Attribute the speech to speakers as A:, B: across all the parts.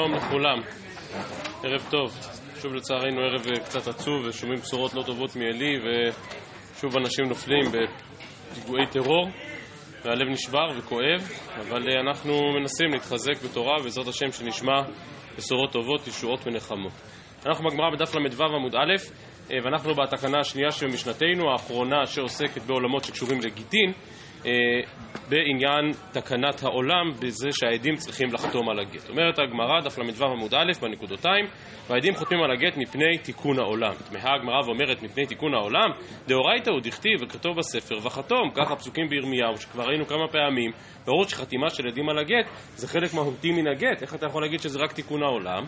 A: שלום לכולם, ערב טוב. שוב לצערנו ערב אה, קצת עצוב ושומעים בשורות לא טובות מעלי ושוב אנשים נופלים בפיגועי טרור והלב נשבר וכואב, אבל אה, אנחנו מנסים להתחזק בתורה ובעזרת השם שנשמע בשורות טובות, ישועות ונחמות. אנחנו בגמרא בדף ל"ו עמוד א', אה, ואנחנו בתקנה השנייה של משנתנו, האחרונה שעוסקת בעולמות שקשורים לגיטין, בעניין תקנת העולם, בזה שהעדים צריכים לחתום על הגט. אומרת הגמרא, דף ל"ו עמוד א', בנקודותיים, והעדים חותמים על הגט מפני תיקון העולם. תמהה הגמרא ואומרת מפני תיקון העולם, דאורייתא הוא דכתיב וכתוב בספר וחתום, ככה פסוקים בירמיהו, שכבר ראינו כמה פעמים, ברור שחתימה של עדים על הגט זה חלק מהותי מן הגט, איך אתה יכול להגיד שזה רק תיקון העולם?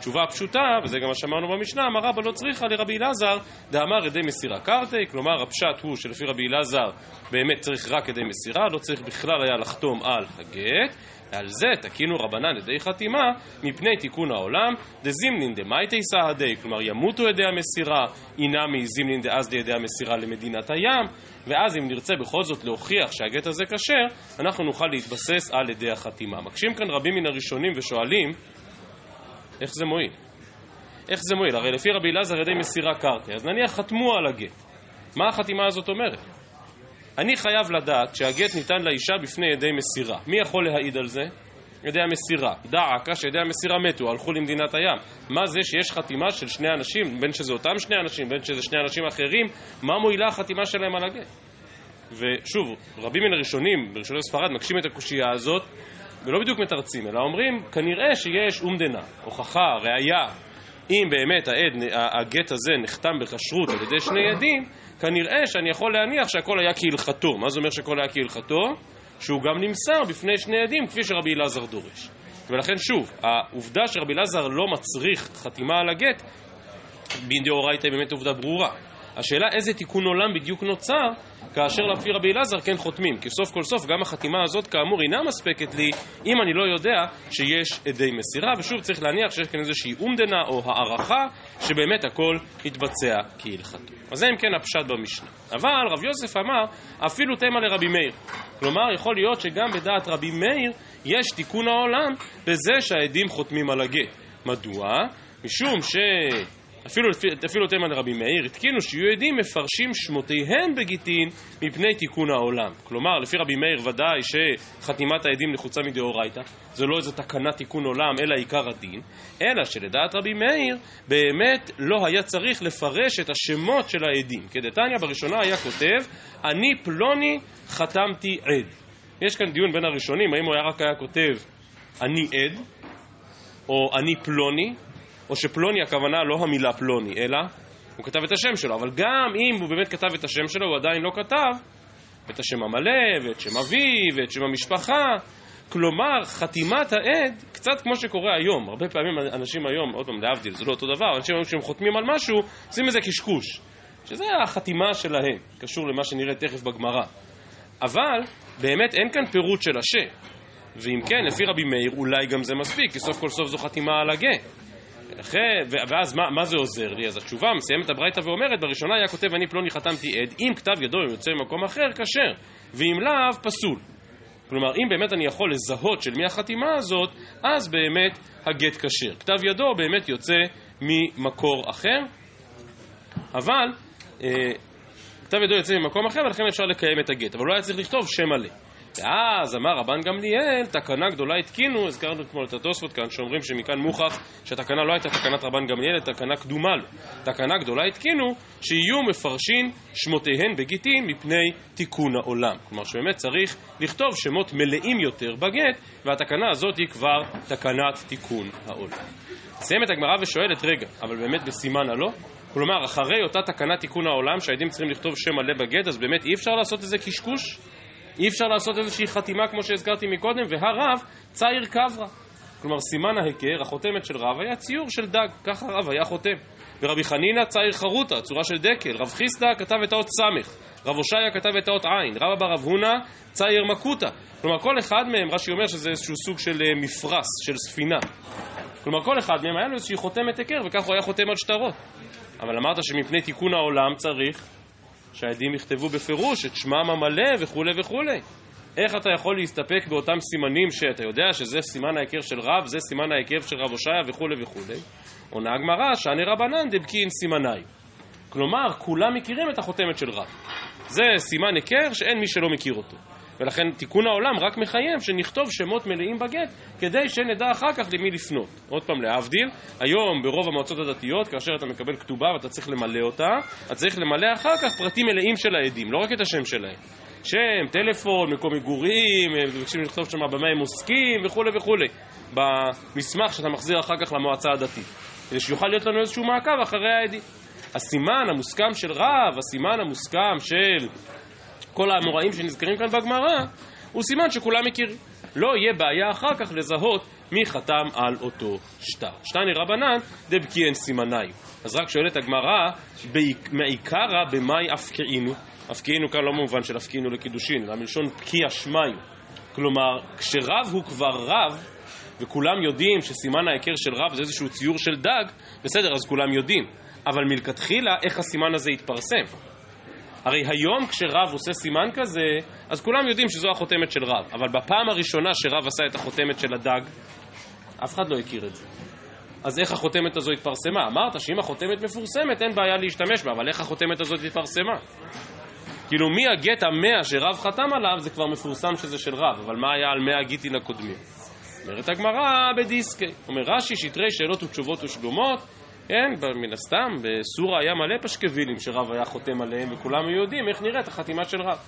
A: תשובה פשוטה, וזה גם מה שאמרנו במשנה, אמר רבא לא צריכה לרבי אלעזר, דאמר ידי מסירה קרתי, כלומר הפשט הוא שלפי רבי אלעזר באמת צריך רק ידי מסירה, לא צריך בכלל היה לחתום על הגט, ועל זה תקינו רבנן ידי חתימה מפני תיקון העולם, דזימנין דמייטי סהדי, כלומר ימותו ידי המסירה, אינמי זימנין דאז דידי המסירה למדינת הים, ואז אם נרצה בכל זאת להוכיח שהגט הזה כשר, אנחנו נוכל להתבסס על ידי החתימה. מקשים כאן רבים מן הראשונים ושואלים, איך זה מועיל? איך זה מועיל? הרי לפי רבי אלעזר ידי מסירה קרקע, אז נניח חתמו על הגט. מה החתימה הזאת אומרת? אני חייב לדעת שהגט ניתן לאישה בפני ידי מסירה. מי יכול להעיד על זה? ידי המסירה. דע עקה שידי המסירה מתו, הלכו למדינת הים. מה זה שיש חתימה של שני אנשים, בין שזה אותם שני אנשים, בין שזה שני אנשים אחרים, מה מועילה החתימה שלהם על הגט? ושוב, רבים מן הראשונים, בראשוני ספרד, מקשים את הקושייה הזאת, ולא בדיוק מתרצים, אלא אומרים, כנראה שיש אומדנה, הוכחה, ראייה, אם באמת העד, הגט הזה נחתם בכשרות על ידי שני עדים, כנראה שאני יכול להניח שהכל היה כהלכתו. מה זה אומר שהכל היה כהלכתו? שהוא גם נמסר בפני שני עדים, כפי שרבי אלעזר דורש. ולכן שוב, העובדה שרבי אלעזר לא מצריך חתימה על הגט, בדאורייתא היא באמת עובדה ברורה. השאלה איזה תיקון עולם בדיוק נוצר כאשר לפי רבי אלעזר כן חותמים. כי סוף כל סוף גם החתימה הזאת כאמור אינה מספקת לי אם אני לא יודע שיש עדי מסירה, ושוב צריך להניח שיש כאן איזושהי אומדנה או הערכה שבאמת הכל יתבצע כהלכתו. אז זה אם כן הפשט במשנה. אבל רב יוסף אמר אפילו תמה לרבי מאיר. כלומר יכול להיות שגם בדעת רבי מאיר יש תיקון העולם בזה שהעדים חותמים על הגט. מדוע? משום ש... אפילו, אפילו תימן רבי מאיר, התקינו שיהיו עדים מפרשים שמותיהם בגיטין מפני תיקון העולם. כלומר, לפי רבי מאיר ודאי שחתימת העדים נחוצה מדאורייתא, זה לא איזה תקנת תיקון עולם, אלא עיקר הדין, אלא שלדעת רבי מאיר, באמת לא היה צריך לפרש את השמות של העדים. כדתניא בראשונה היה כותב, אני פלוני חתמתי עד. יש כאן דיון בין הראשונים, האם הוא היה רק היה כותב אני עד, או אני פלוני, או שפלוני הכוונה לא המילה פלוני, אלא הוא כתב את השם שלו, אבל גם אם הוא באמת כתב את השם שלו, הוא עדיין לא כתב את השם המלא, ואת שם אביו, ואת שם המשפחה. כלומר, חתימת העד, קצת כמו שקורה היום, הרבה פעמים אנשים היום, עוד פעם, להבדיל, זה לא אותו דבר, אנשים היום כשהם חותמים על משהו, עושים איזה קשקוש, שזה החתימה שלהם, קשור למה שנראה תכף בגמרא. אבל, באמת אין כאן פירוט של השם. ואם כן, לפי רבי מאיר, אולי גם זה מספיק, כי סוף כל סוף זו חתימה על הגט. אחרי, ואז מה, מה זה עוזר לי? אז התשובה מסיימת הברייתא ואומרת, בראשונה היה כותב אני פלוני חתמתי עד, אם כתב ידו יוצא ממקום אחר, כשר, ואם לאו, פסול. כלומר, אם באמת אני יכול לזהות של מי החתימה הזאת, אז באמת הגט כשר. כתב ידו באמת יוצא ממקור אחר, אבל אה, כתב ידו יוצא ממקום אחר ולכן אפשר לקיים את הגט, אבל לא היה צריך לכתוב שם מלא. ואז אמר רבן גמליאל, תקנה גדולה התקינו, הזכרנו אתמול את התוספות כאן, שאומרים שמכאן מוכח שהתקנה לא הייתה תקנת רבן גמליאל, אלא תקנה קדומה לו. תקנה גדולה התקינו, שיהיו מפרשים שמותיהן בגיטין מפני תיקון העולם. כלומר שבאמת צריך לכתוב שמות מלאים יותר בגט, והתקנה הזאת היא כבר תקנת תיקון העולם. סיימת הגמרא ושואלת, רגע, אבל באמת בסימן הלא? כלומר, אחרי אותה תקנת תיקון העולם שהעדים צריכים לכתוב שם מלא בגט, אז באמת אי אפשר לעשות איזה קשקוש? אי אפשר לעשות איזושהי חתימה כמו שהזכרתי מקודם, והרב צעיר קברה. כלומר, סימן ההיכר, החותמת של רב, היה ציור של דג, ככה רב היה חותם. ורבי חנינא צעיר חרוטה, צורה של דקל. רב חיסדא כתב את האות סמך. רב הושעיה כתב את האות עין. רב אבא רב הונא צייר מקוטה. כלומר, כל אחד מהם, רש"י אומר שזה איזשהו סוג של אה, מפרש, של ספינה. כלומר, כל אחד מהם היה לו איזושהי חותמת היכר, וכך הוא היה חותם על שטרות. אבל אמרת שמפני תיקון העולם צריך שהעדים יכתבו בפירוש את שמם המלא וכולי וכולי. איך אתה יכול להסתפק באותם סימנים שאתה יודע שזה סימן ההיכר של רב, זה סימן ההיכר של רב הושעיה וכולי וכולי? עונה הגמרא, שאני רבנן דבקין סימנאי. כלומר, כולם מכירים את החותמת של רב. זה סימן היכר שאין מי שלא מכיר אותו. ולכן תיקון העולם רק מחייב שנכתוב שמות מלאים בגט כדי שנדע אחר כך למי לפנות. עוד פעם להבדיל, היום ברוב המועצות הדתיות כאשר אתה מקבל כתובה ואתה צריך למלא אותה, אתה צריך למלא אחר כך פרטים מלאים של העדים, לא רק את השם שלהם. שם, טלפון, מקום מגורים, מבקשים לכתוב שם במה הם עוסקים וכולי וכולי במסמך שאתה מחזיר אחר כך למועצה הדתית כדי שיוכל להיות לנו איזשהו מעקב אחרי העדים. הסימן המוסכם של רב, הסימן המוסכם של כל האמוראים שנזכרים כאן בגמרא, הוא סימן שכולם מכירים. לא יהיה בעיה אחר כך לזהות מי חתם על אותו שטר. שטני רבנן דבקיין סימנאי. אז רק שואלת הגמרא, מעיקרא במאי אפקעינו? אפקעינו כאן לא במובן של אפקעינו לקידושין, אלא מלשון פקיע שמיו. כלומר, כשרב הוא כבר רב, וכולם יודעים שסימן ההיכר של רב זה איזשהו ציור של דג, בסדר, אז כולם יודעים. אבל מלכתחילה, איך הסימן הזה יתפרסם? הרי היום כשרב עושה סימן כזה, אז כולם יודעים שזו החותמת של רב. אבל בפעם הראשונה שרב עשה את החותמת של הדג, אף אחד לא הכיר את זה. אז איך החותמת הזו התפרסמה? אמרת שאם החותמת מפורסמת אין בעיה להשתמש בה, אבל איך החותמת הזאת התפרסמה? כאילו מי הגט המאה שרב חתם עליו זה כבר מפורסם שזה של רב, אבל מה היה על מאה הגיטין הקודמים? אומרת הגמרא בדיסקי. אומר רש"י, שטרי שאלות ותשובות ושלומות, כן, מן הסתם, בסורה היה מלא פשקווילים שרב היה חותם עליהם, וכולם יודעים איך נראית החתימה של רב.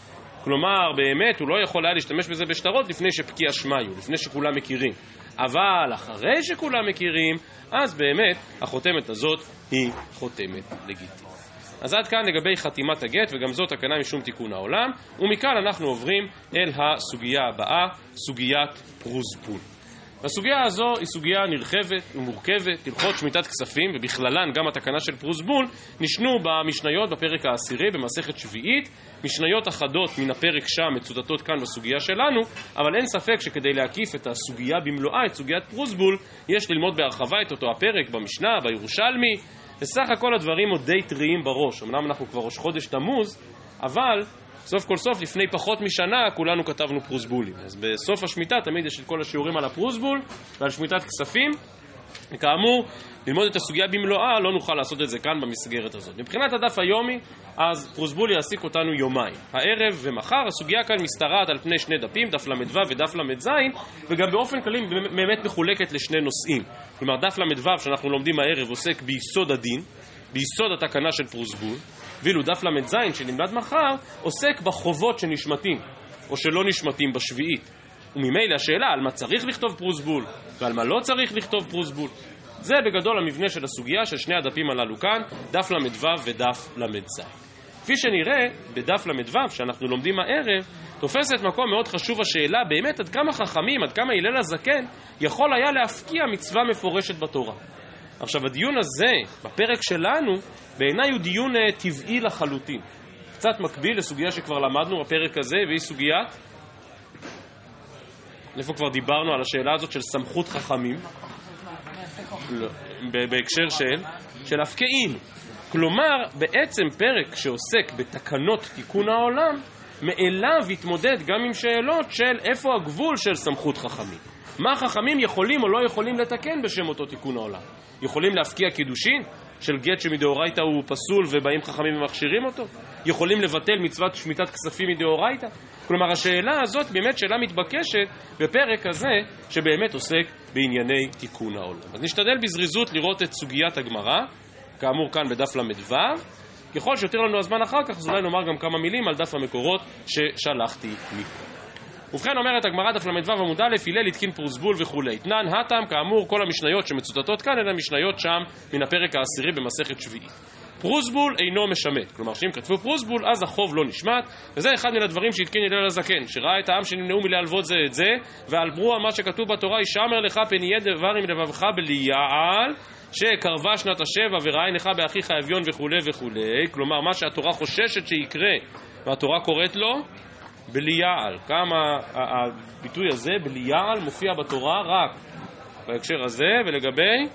A: כלומר, באמת, הוא לא יכול היה להשתמש בזה בשטרות לפני שפקיע שמיו, לפני שכולם מכירים. אבל אחרי שכולם מכירים, אז באמת החותמת הזאת היא חותמת לגיטימית. אז עד כאן לגבי חתימת הגט, וגם זאת תקנה משום תיקון העולם, ומכאן אנחנו עוברים אל הסוגיה הבאה, סוגיית פרוזפול. והסוגיה הזו היא סוגיה נרחבת ומורכבת, הלכות שמיטת כספים, ובכללן גם התקנה של פרוסבול, נשנו במשניות בפרק העשירי במסכת שביעית, משניות אחדות מן הפרק שם מצוטטות כאן בסוגיה שלנו, אבל אין ספק שכדי להקיף את הסוגיה במלואה, את סוגיית פרוסבול, יש ללמוד בהרחבה את אותו הפרק במשנה, בירושלמי, וסך הכל הדברים עוד די טריים בראש, אמנם אנחנו כבר ראש חודש תמוז, אבל סוף כל סוף, לפני פחות משנה, כולנו כתבנו פרוסבולים. אז בסוף השמיטה תמיד יש את כל השיעורים על הפרוסבול ועל שמיטת כספים. וכאמור, ללמוד את הסוגיה במלואה, לא נוכל לעשות את זה כאן במסגרת הזאת. מבחינת הדף היומי, אז פרוסבול יעסיק אותנו יומיים. הערב ומחר, הסוגיה כאן משתרעת על פני שני דפים, דף ל"ו ודף ל"ז, וגם באופן כללי באמת מחולקת לשני נושאים. כלומר, דף ל"ו שאנחנו לומדים הערב עוסק ביסוד הדין, ביסוד התקנה של פרוסבול, ואילו דף ל"ז שנלמד מחר עוסק בחובות שנשמטים או שלא נשמטים בשביעית. וממילא השאלה על מה צריך לכתוב פרוסבול ועל מה לא צריך לכתוב פרוסבול. זה בגדול המבנה של הסוגיה של שני הדפים הללו כאן, דף ל"ו ודף ל"ז. כפי שנראה, בדף ל"ו שאנחנו לומדים הערב, תופסת מקום מאוד חשוב השאלה באמת עד כמה חכמים, עד כמה הלל הזקן יכול היה להפקיע מצווה מפורשת בתורה. עכשיו הדיון הזה, בפרק שלנו, בעיניי הוא דיון uh, טבעי לחלוטין. קצת מקביל לסוגיה שכבר למדנו בפרק הזה, והיא סוגיית... איפה כבר דיברנו על השאלה הזאת של סמכות חכמים? לא, בהקשר של, של הפקעים. כלומר, בעצם פרק שעוסק בתקנות תיקון העולם, מאליו יתמודד גם עם שאלות של איפה הגבול של סמכות חכמים. מה חכמים יכולים או לא יכולים לתקן בשם אותו תיקון העולם? יכולים להפקיע קידושין של גט שמדאורייתא הוא פסול ובאים חכמים ומכשירים אותו? יכולים לבטל מצוות שמיטת כספים מדאורייתא? כלומר השאלה הזאת באמת שאלה מתבקשת בפרק הזה שבאמת עוסק בענייני תיקון העולם. אז נשתדל בזריזות לראות את סוגיית הגמרא, כאמור כאן בדף ל"ו. ככל שיותר לנו הזמן אחר כך, אז אולי נאמר גם כמה מילים על דף המקורות ששלחתי מפה. ובכן אומרת הגמרא דף ל"ו עמוד א', הלל התקין פרוסבול וכולי. תנן הטם, כאמור, כל המשניות שמצוטטות כאן הן המשניות שם מן הפרק העשירי במסכת שביעית. פרוסבול אינו משמט, כלומר שאם כתבו פרוסבול אז החוב לא נשמט וזה אחד מן הדברים שהתקין הלל הזקן שראה את העם שנמנעו מלהלוות זה את זה ועל ברוע מה שכתוב בתורה ישמר לך פן יהיה דבר עם לבבך בליעל שקרבה שנת השבע וראה עינך באחיך אביון וכולי וכולי כלומר מה שהתורה חוששת שיקרה והתורה קוראת לו בליעל. כמה הביטוי הזה, בליעל, מופיע בתורה רק בהקשר הזה, ולגבי?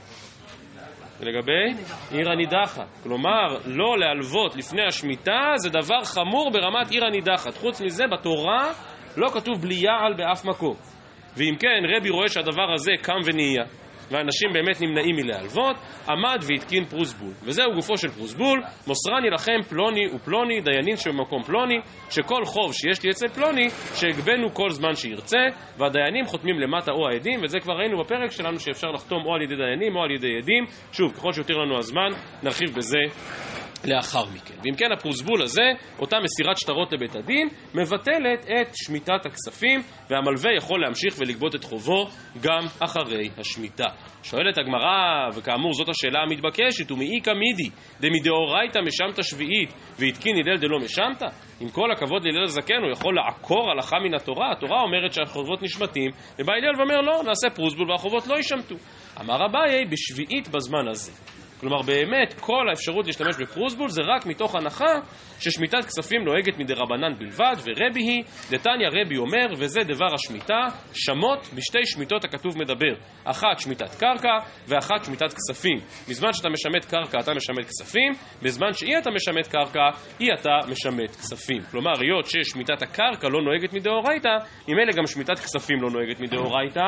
A: ולגבי עיר הנידחת. כלומר, לא להלוות לפני השמיטה זה דבר חמור ברמת עיר הנידחת. חוץ מזה, בתורה לא כתוב בלי יעל באף מקום. ואם כן, רבי רואה שהדבר הזה קם ונהיה, ואנשים באמת נמנעים מלהלוות, עמד והתקין פרוסבול. וזהו גופו של פרוסבול, מוסרני לכם פלוני ופלוני, דיינים שבמקום פלוני, שכל חוב שיש לי אצל פלוני, שהגבנו כל זמן שירצה, והדיינים חותמים למטה או העדים, וזה כבר ראינו בפרק שלנו שאפשר לחתום או על ידי דיינים או על ידי עדים. שוב, ככל שיותיר לנו הזמן, נרחיב בזה לאחר מכן. ואם כן, הפרוסבול הזה, אותה מסירת שטרות לבית הדין, מבטלת את שמיטת הכספים, והמלווה יכול להמשיך ולגבות את חובו גם אחרי השמיטה. שואלת הגמרא, וכאמור זאת השאלה המתבקשת, ומאיכא מידי, דמדאורייתא משמת שביעית, והתקין הלל דלא משמת? עם כל הכבוד להלל הזקן, הוא יכול לעקור הלכה מן התורה? התורה אומרת שהחובות נשמטים, ובא הלל ואומר לא, נעשה פרוסבול והחובות לא יישמטו. אמר אביי, בשביעית בזמן הזה. כלומר באמת כל האפשרות להשתמש בפרוסבול זה רק מתוך הנחה ששמיטת כספים נוהגת מדי רבנן בלבד ורבי היא, דתניא רבי אומר וזה דבר השמיטה, שמות בשתי שמיטות הכתוב מדבר. אחת שמיטת קרקע ואחת שמיטת כספים. בזמן שאתה משמט קרקע אתה משמט כספים. בזמן שאי אתה משמט קרקע אי אתה משמט כספים. כלומר היות ששמיטת הקרקע לא נוהגת מדאורייתא ממילא גם שמיטת כספים לא נוהגת מדאורייתא.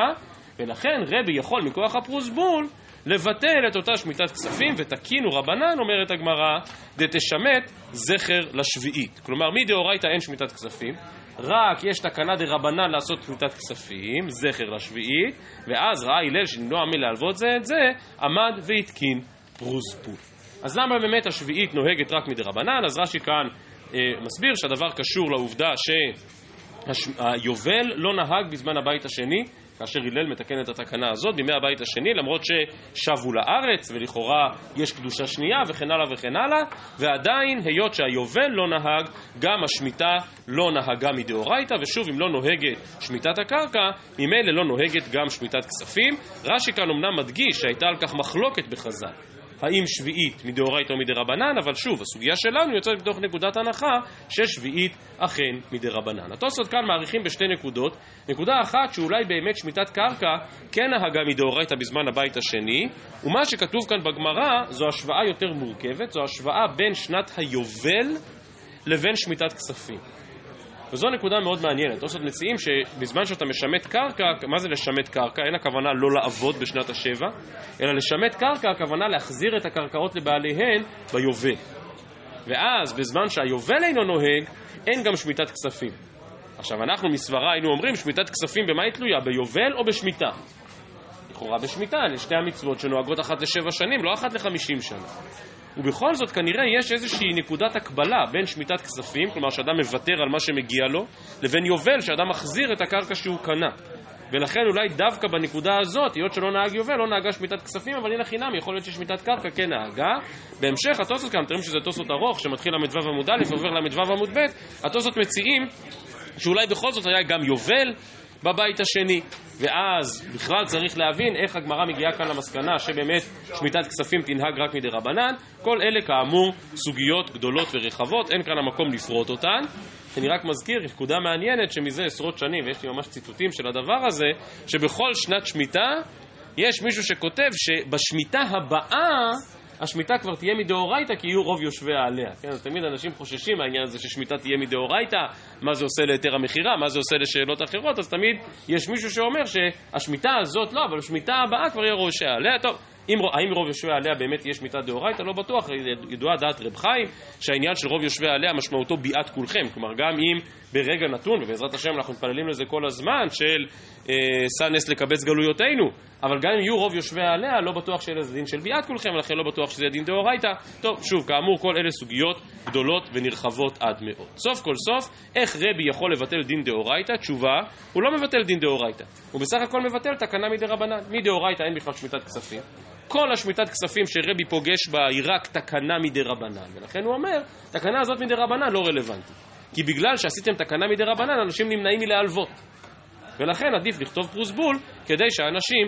A: ולכן רבי יכול מכוח הפרוסבול לבטל את אותה שמיטת כספים, ותקינו רבנן, אומרת הגמרא, דתשמט זכר לשביעית. כלומר, מדאורייתא אין שמיטת כספים, רק יש תקנה דרבנן לעשות שמיטת כספים, זכר לשביעית, ואז ראה הלל שנמנוע מלהלוות זה את זה, עמד והתקין פרוספול. אז למה באמת השביעית נוהגת רק מדרבנן? אז רש"י כאן אה, מסביר שהדבר קשור לעובדה שהיובל לא נהג בזמן הבית השני, כאשר הלל מתקן את התקנה הזאת בימי הבית השני, למרות ששבו לארץ ולכאורה יש קדושה שנייה וכן הלאה וכן הלאה, ועדיין היות שהיובל לא נהג, גם השמיטה לא נהגה מדאורייתא, ושוב אם לא נוהגת שמיטת הקרקע, ממילא לא נוהגת גם שמיטת כספים. רש"י כאן אמנם מדגיש שהייתה על כך מחלוקת בחז"ל. האם שביעית מדאורייתא או מדרבנן, אבל שוב, הסוגיה שלנו יוצאת מתוך נקודת הנחה ששביעית אכן מדרבנן. התוספות כאן מעריכים בשתי נקודות. נקודה אחת שאולי באמת שמיטת קרקע כן נהגה מדאורייתא בזמן הבית השני, ומה שכתוב כאן בגמרא זו השוואה יותר מורכבת, זו השוואה בין שנת היובל לבין שמיטת כספים. וזו נקודה מאוד מעניינת. תוספות מציעים שבזמן שאתה משמט קרקע, מה זה לשמט קרקע? אין הכוונה לא לעבוד בשנת השבע, אלא לשמט קרקע הכוונה להחזיר את הקרקעות לבעליהן ביובל. ואז בזמן שהיובל אינו נוהג, אין גם שמיטת כספים. עכשיו אנחנו מסברה היינו אומרים שמיטת כספים במה היא תלויה? ביובל או בשמיטה? לכאורה בשמיטה, אלה שתי המצוות שנוהגות אחת לשבע שנים, לא אחת לחמישים שנה. ובכל זאת כנראה יש איזושהי נקודת הקבלה בין שמיטת כספים, כלומר שאדם מוותר על מה שמגיע לו, לבין יובל, שאדם מחזיר את הקרקע שהוא קנה. ולכן אולי דווקא בנקודה הזאת, היות שלא נהג יובל, לא נהגה שמיטת כספים, אבל הנה חינם, יכול להיות ששמיטת קרקע כן נהגה. בהמשך התוספות כאן, אתם שזה תוספות ארוך, שמתחיל ל"ו עמוד א' ועובר ל"ו עמוד ב', התוספות מציעים שאולי בכל זאת היה גם יובל, בבית השני. ואז בכלל צריך להבין איך הגמרא מגיעה כאן למסקנה שבאמת שמיטת כספים תנהג רק מדי רבנן. כל אלה כאמור סוגיות גדולות ורחבות, אין כאן המקום לפרוט אותן. אני רק מזכיר נקודה מעניינת שמזה עשרות שנים, ויש לי ממש ציטוטים של הדבר הזה, שבכל שנת שמיטה יש מישהו שכותב שבשמיטה הבאה השמיטה כבר תהיה מדאורייתא כי יהיו רוב יושביה עליה. כן, אז תמיד אנשים חוששים מהעניין הזה ששמיטה תהיה מדאורייתא, מה זה עושה להיתר המכירה, מה זה עושה לשאלות אחרות, אז תמיד יש מישהו שאומר שהשמיטה הזאת לא, אבל השמיטה הבאה כבר יהיה יושביה עליה. טוב, אם, האם רוב יושבי עליה באמת תהיה שמיטה דאורייתא? לא בטוח, ידועה דעת רב חיים שהעניין של רוב יושבי עליה משמעותו ביאת כולכם, כלומר גם אם ברגע נתון, ובעזרת השם אנחנו מתפללים לזה כל הזמן, של אה, לקבץ גלויותינו, אבל גם אם יהיו רוב יושבי עליה, לא בטוח שיהיה לזה דין של ביאת כולכם, ולכן לא בטוח שזה דין דאורייתא. טוב, שוב, כאמור, כל אלה סוגיות גדולות ונרחבות עד מאוד. סוף כל סוף, איך רבי יכול לבטל דין דאורייתא? תשובה, הוא לא מבטל דין דאורייתא, הוא בסך הכל מבטל תקנה מדרבנן. מדאורייתא אין בכלל שמיטת כספים. כל השמיטת כספים שרבי פוגש בה היא רק תקנה מדי רבנן, ולכן הוא אומר, תקנה הזאת מדי רבנן לא רלוונטית. כי בגלל שעשיתם תקנה מדי רבנן, אנשים נמנעים מלהלוות. ולכן עדיף לכתוב פרוסבול כדי שהאנשים,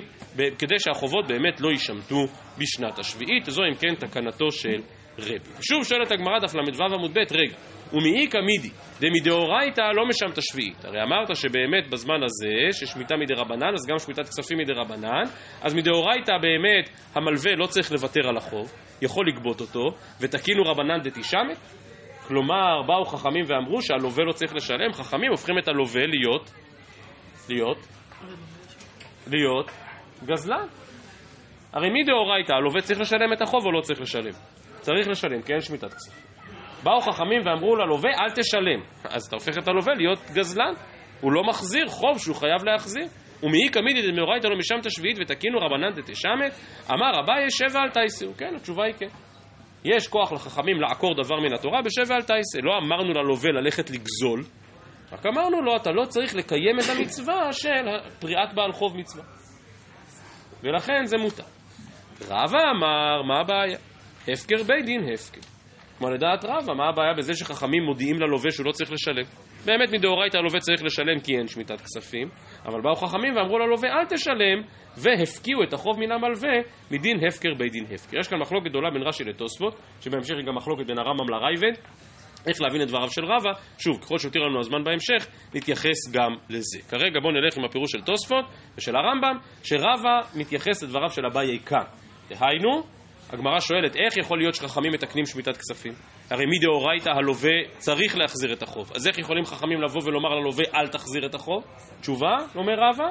A: כדי שהחובות באמת לא יישמטו בשנת השביעית. זו אם כן תקנתו של רבי. שוב שואלת הגמרא דף ל"ו עמוד ב', רגע, ומאיכא מידי, דמדאורייתא לא משמת השביעית. הרי אמרת שבאמת בזמן הזה, ששמיטה מדי רבנן, אז גם שמיטת כספים מדי רבנן, אז מדאורייתא באמת המלווה לא צריך לוותר על החוב, יכול לגבות אותו, ותקינו רבנן דתשמת? כלומר, באו חכמים ואמרו שהלווה לא צריך לשלם, חכמים הופכים את הלווה להיות, להיות, להיות גזלן. הרי מי דאורייתא, הלווה צריך לשלם את החוב או לא צריך לשלם? צריך לשלם, כי אין שמיטת כסף. באו חכמים ואמרו ללווה, אל תשלם. אז אתה הופך את הלווה להיות גזלן. הוא לא מחזיר חוב שהוא חייב להחזיר. ומאי קמידי דמאורייתא לא משם תשביעית ותקינו רבנן דתשמת, אמר אביי שב ואל תייסו. כן, התשובה היא כן. יש כוח לחכמים לעקור דבר מן התורה בשב ואל תייסה. לא אמרנו ללווה ללכת לגזול, רק אמרנו לו, אתה לא צריך לקיים את המצווה של פריעת בעל חוב מצווה. ולכן זה מותר. רבא אמר, מה הבעיה? הפקר בית דין הפקר. כמו לדעת רבא, מה הבעיה בזה שחכמים מודיעים ללווה שהוא לא צריך לשלם? באמת מדאורייתא הלווה צריך לשלם כי אין שמיטת כספים, אבל באו חכמים ואמרו ללווה אל תשלם, והפקיעו את החוב מן המלווה מדין הפקר בית דין הפקר. יש כאן מחלוקת גדולה בין רש"י לתוספות, שבהמשך היא גם מחלוקת בין הרמב"ם לרייבד, איך להבין את דבריו של רבא, שוב, ככל שיותיר לנו הזמן בהמשך, נתייחס גם לזה. כרגע בואו נלך עם הפירוש של תוספות ושל הרמב"ם, שרבא מתייחס לדבריו של אביי כאן. דהיינו, הגמרא שואלת, איך יכול להיות שחכמים מתקנים שמיטת כספים? הרי מדאורייתא הלווה צריך להחזיר את החוב. אז איך יכולים חכמים לבוא ולומר ללווה אל תחזיר את החוב? תשובה, אומר רבא,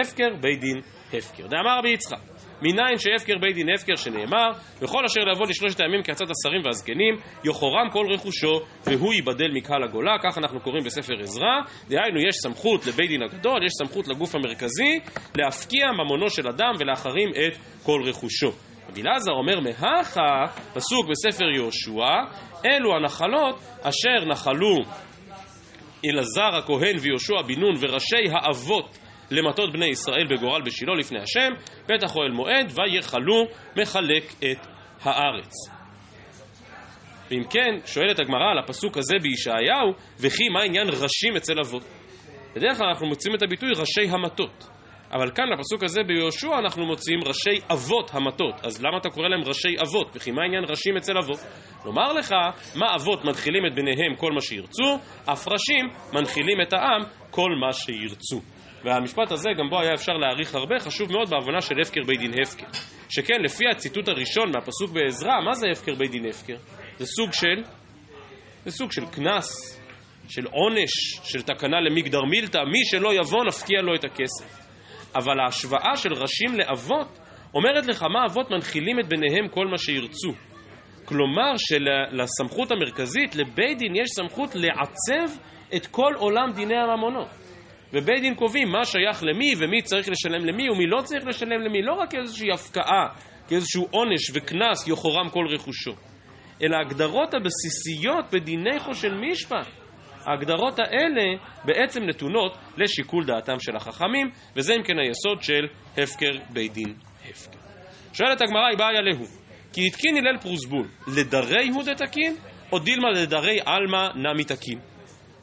A: הפקר בית דין הפקר. דאמר רבי יצחק, מניין שהפקר בית דין הפקר שנאמר, וכל אשר לבוא לשלושת הימים כעצת השרים והזקנים, יחורם כל רכושו, והוא ייבדל מקהל הגולה, כך אנחנו קוראים בספר עזרא, דהיינו יש סמכות לבית דין הגדול, יש סמכות לגוף המרכזי, להפקיע ממונו של אדם ולהחרים את כל רכושו. רבי אלעזר אומר מהכה, פסוק בספר יהושע, אלו הנחלות אשר נחלו אלעזר הכהן ויהושע בן נון וראשי האבות למטות בני ישראל בגורל בשילה לפני השם, פתח אוהל מועד, ויכלו מחלק את הארץ. ואם כן, שואלת הגמרא על הפסוק הזה בישעיהו, וכי מה עניין ראשים אצל אבות? בדרך כלל אנחנו מוצאים את הביטוי ראשי המטות. אבל כאן בפסוק הזה ביהושע אנחנו מוצאים ראשי אבות המטות. אז למה אתה קורא להם ראשי אבות? וכי מה עניין ראשים אצל אבות? לומר לך, מה אבות מנחילים את בניהם כל מה שירצו, אף ראשים מנחילים את העם כל מה שירצו. והמשפט הזה, גם בו היה אפשר להעריך הרבה, חשוב מאוד בהבנה של הפקר בית דין הפקר. שכן, לפי הציטוט הראשון מהפסוק בעזרא, מה זה הפקר בית דין הפקר? זה סוג של, זה סוג של קנס, של עונש, של תקנה למגדר מילתא, מי שלא יבוא נפקיע לו את הכסף. אבל ההשוואה של ראשים לאבות אומרת לך מה אבות מנחילים את בניהם כל מה שירצו. כלומר שלסמכות המרכזית, לבית דין יש סמכות לעצב את כל עולם דיני הממונות. ובית דין קובעים מה שייך למי ומי צריך לשלם למי ומי לא צריך לשלם למי, לא רק כאיזושהי הפקעה, כאיזשהו עונש וקנס יחורם כל רכושו, אלא הגדרות הבסיסיות בדיני חושן משפט. ההגדרות האלה בעצם נתונות לשיקול דעתם של החכמים, וזה אם כן היסוד של הפקר בית דין הפקר. שואלת הגמרא, היא בעיה להו, כי התקין הלל פרוסבול, לדרי הוא דתקין, או דילמה לדרי עלמא נמי תקין?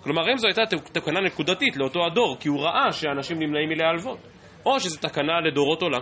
A: כלומר, אם זו הייתה תקנה נקודתית לאותו הדור, כי הוא ראה שאנשים נמנעים מלהלוות, או שזו תקנה לדורות עולם.